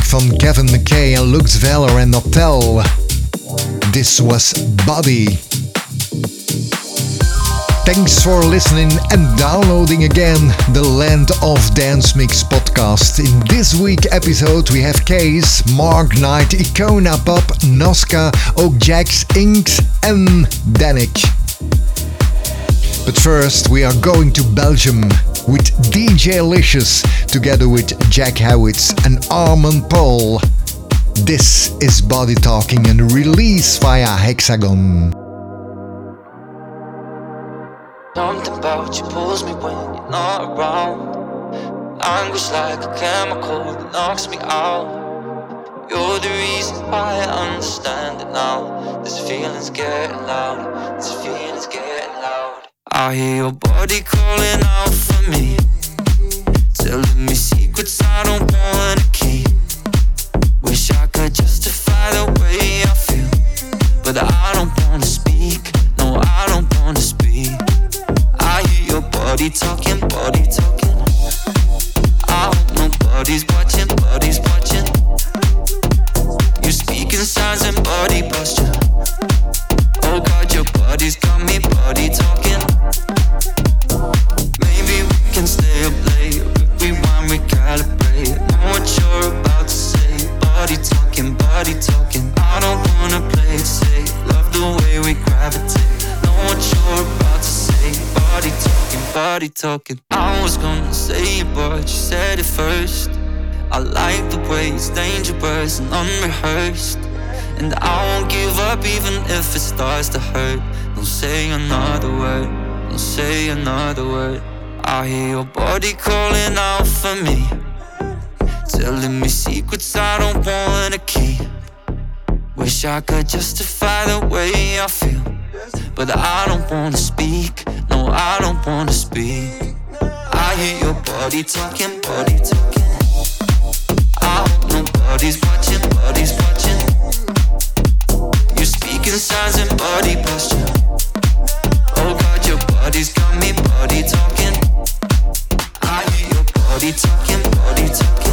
from Kevin McKay and Lux Velour and Notelle. This was Body. Thanks for listening and downloading again the Land of Dance Mix podcast. In this week episode we have KAAZE, Mark Knight, Icona Pop, Moska, Jax Inks and Dannic. But first we are going to Belgium with DJ Licious together with Jack Hawitt and Armen Paul. This is Body Talking and release via Hexagon. Something about you pulls me when you're not around. Anguish like a chemical that knocks me out. You're the reason why I understand it now. This feeling's getting loud. This feeling's getting loud. I hear your body calling out for me, telling me secrets I don't wanna keep. Wish I could justify the way I feel, but I don't wanna speak. No, I don't wanna speak. I hear your body talking, body talking. I hope nobody's watching, body's watching. You speaking signs and body posture. Oh God, your body's got me, body talking. Was gonna say it, but you said it first. I like the way it's dangerous and unrehearsed. And I won't give up even if it starts to hurt. Don't say another word, don't say another word. I hear your body calling out for me. Telling me secrets I don't wanna keep. Wish I could justify the way I feel. But I don't wanna speak, I don't wanna speak. I hear your body talking, body talking. I hope nobody's watching, body's watching. You speaking signs and body posture. Oh God, your body's got me body talking. I hear your body talking, body talking.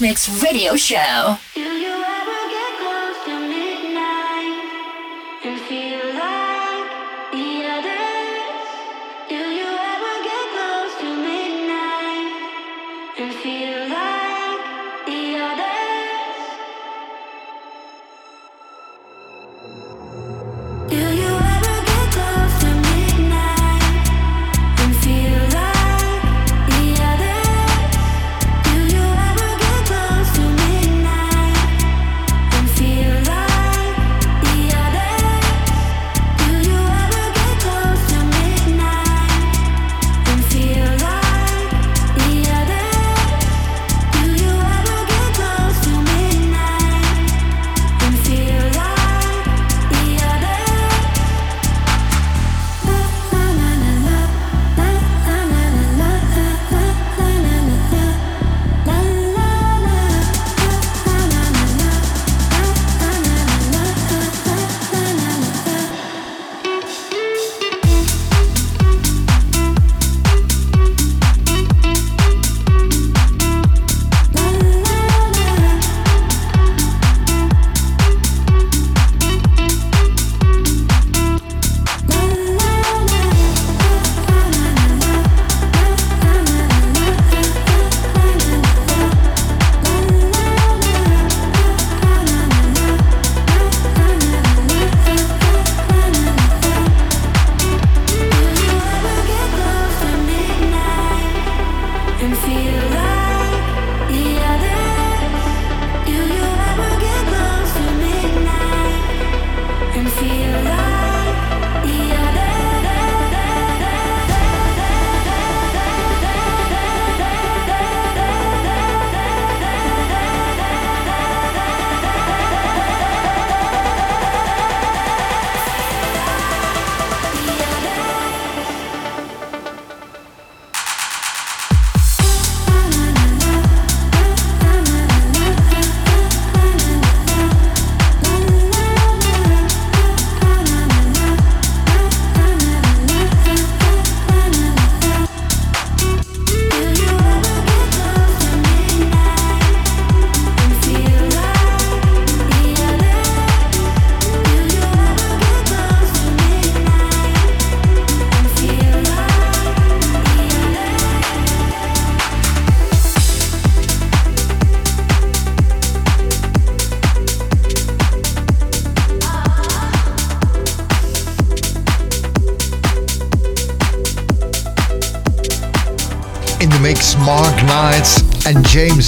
Mix radio show.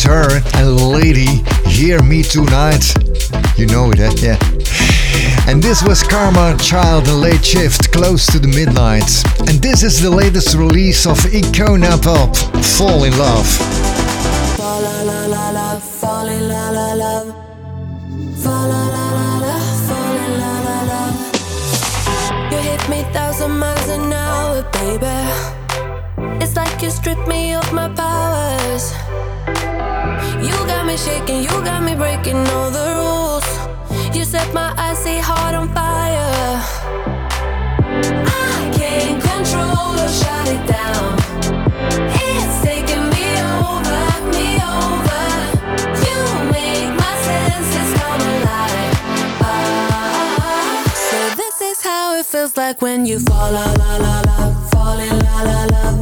Hurr and Lady Hear Me Tonight. You know it, eh? Yeah. And this was Karma Child and Lateshift, close to the midnight. And this is the latest release of Icona Pop, Fall in Love. Fall la la fall in love. Fall la la fall in love. You hit me thousand miles an hour, baby. It's like you stripped me of me shaking, you got me breaking all the rules. You set my icy heart on fire. I can't control or shut it down. It's taking me over, me over. You make my senses come alive. Ah, so this is how it feels like when you fall, la la la la, fall in la la la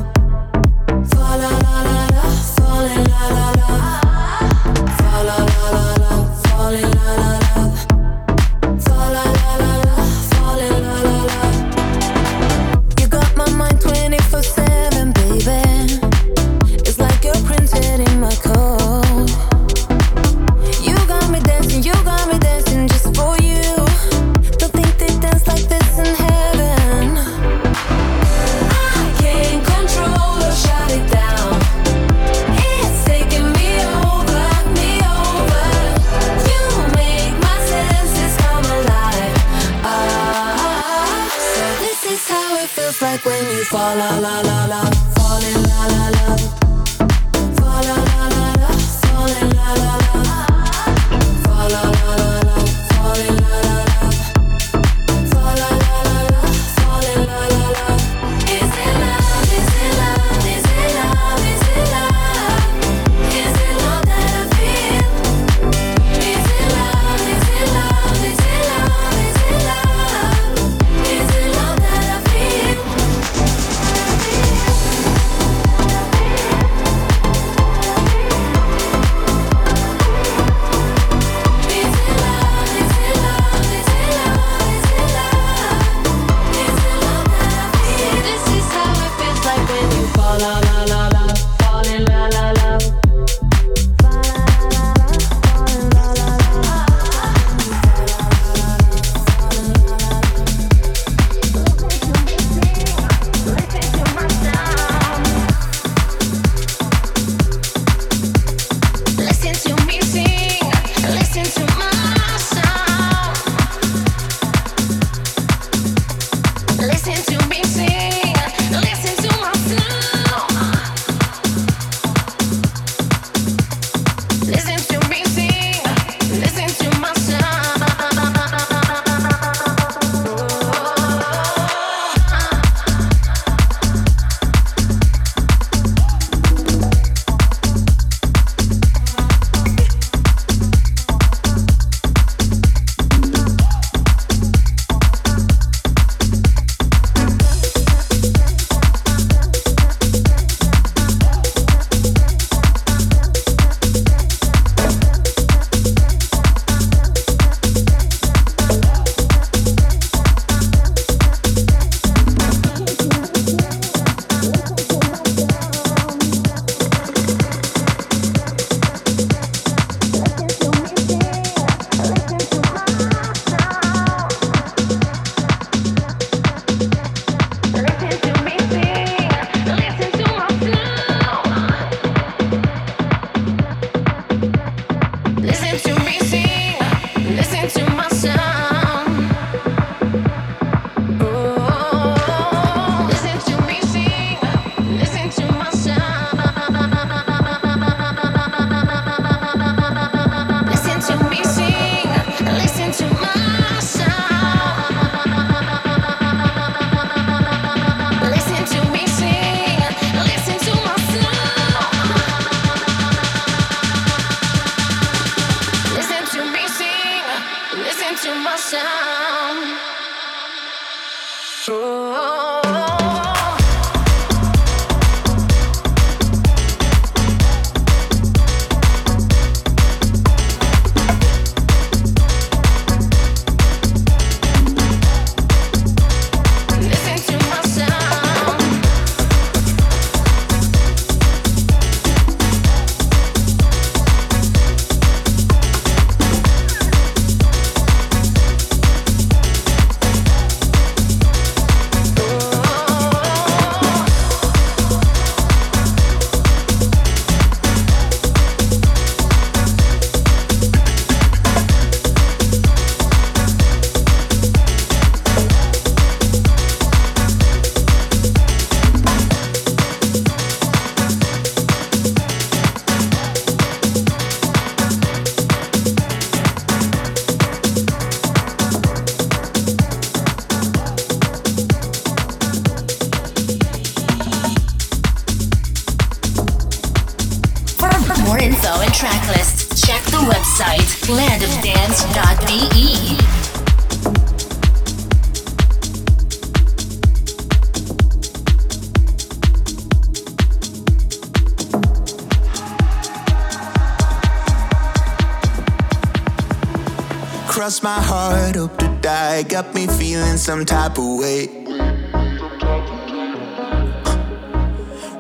cross my heart, hope to die. Got me feeling some type of way.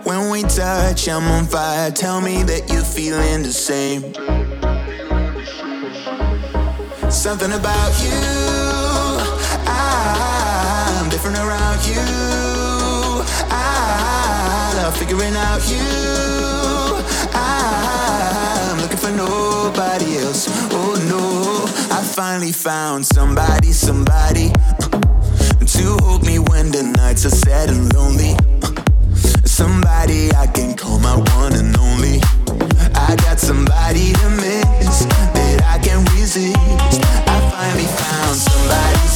When we touch, I'm on fire. Tell me that you're feeling the same. Something about you, I'm different around you. I love figuring out you. I'm looking for nobody else. Oh no. I finally found somebody, somebody to hold me when the nights are sad and lonely. Somebody I can call my one and only. I got somebody to miss that I can resist. Somebody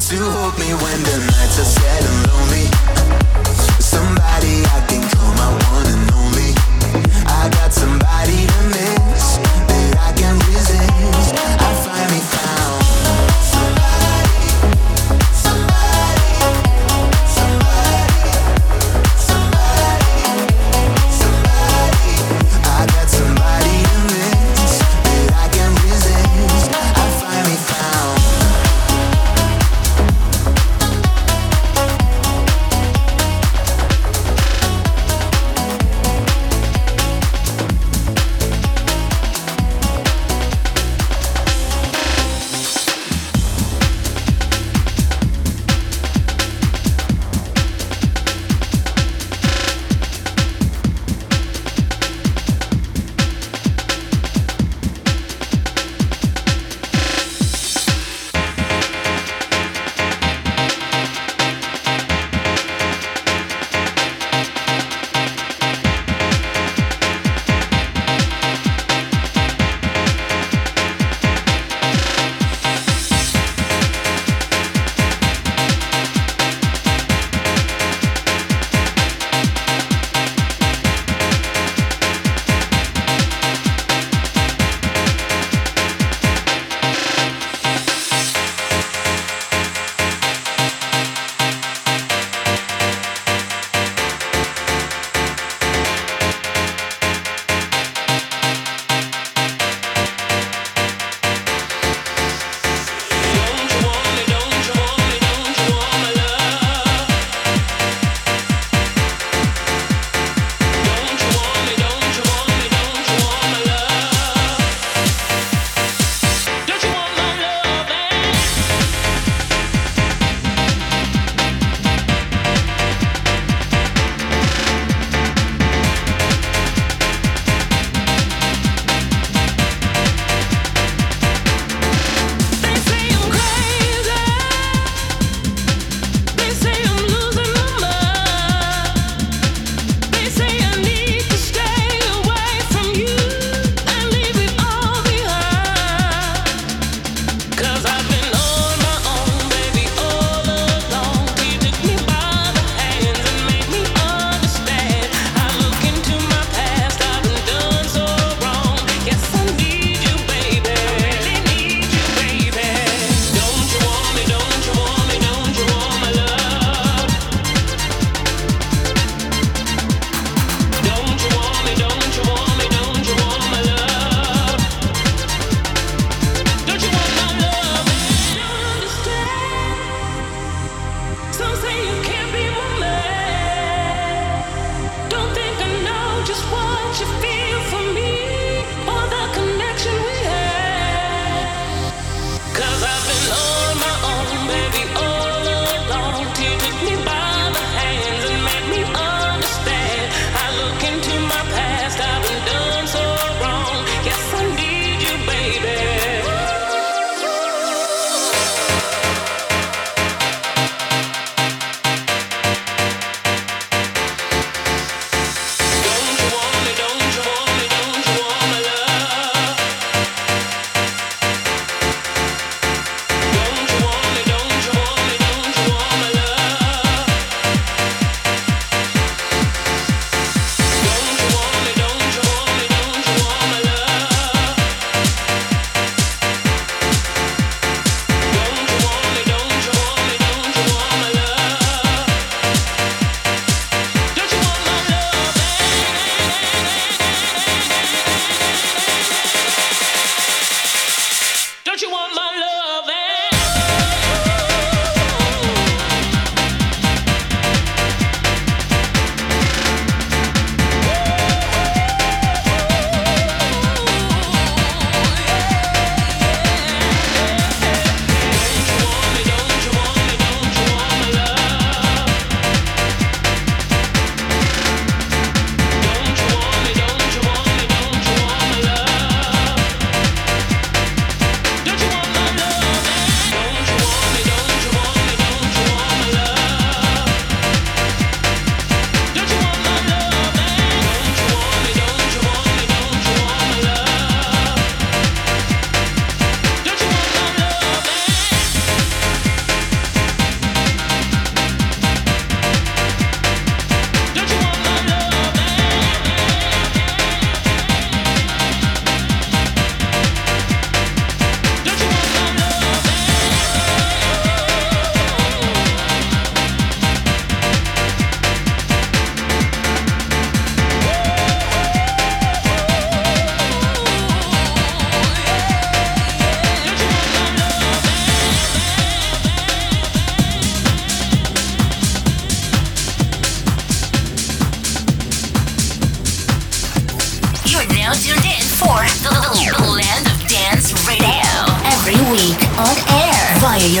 to hold me when the nights are sad and lonely.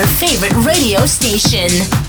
Your favorite radio station.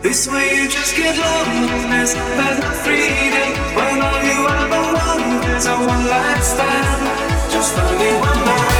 This way you just get loneliness, no freedom. When all you ever want is a one night stand, just only one night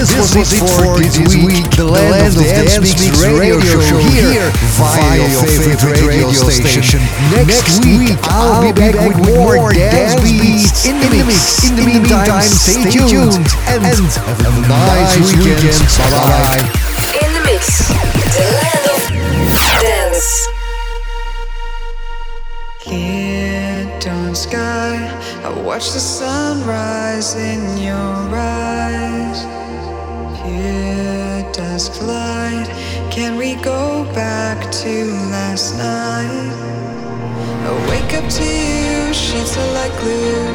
This, this was, it for this week. The Land, of Dance, Mix radio, radio show here via your favorite radio station. Next week I'll be back with more dance beats in the mix. In the meantime, stay tuned and have a nice weekend. Bye bye. In the mix, the Land of Dance. Clear dawn sky, I watch the sunrise in your eyes. Pure dusk light, can we go back to last night? I wake up to you, sheets are like glue.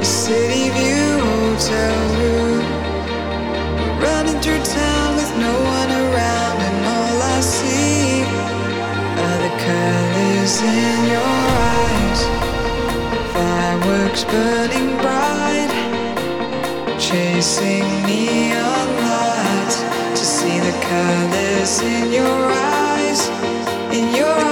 The city view hotel room. Running through town with no one around, and all I see are the colors in your eyes. Fireworks burning bright, chasing neon lights to see the colors in your eyes. In your eyes,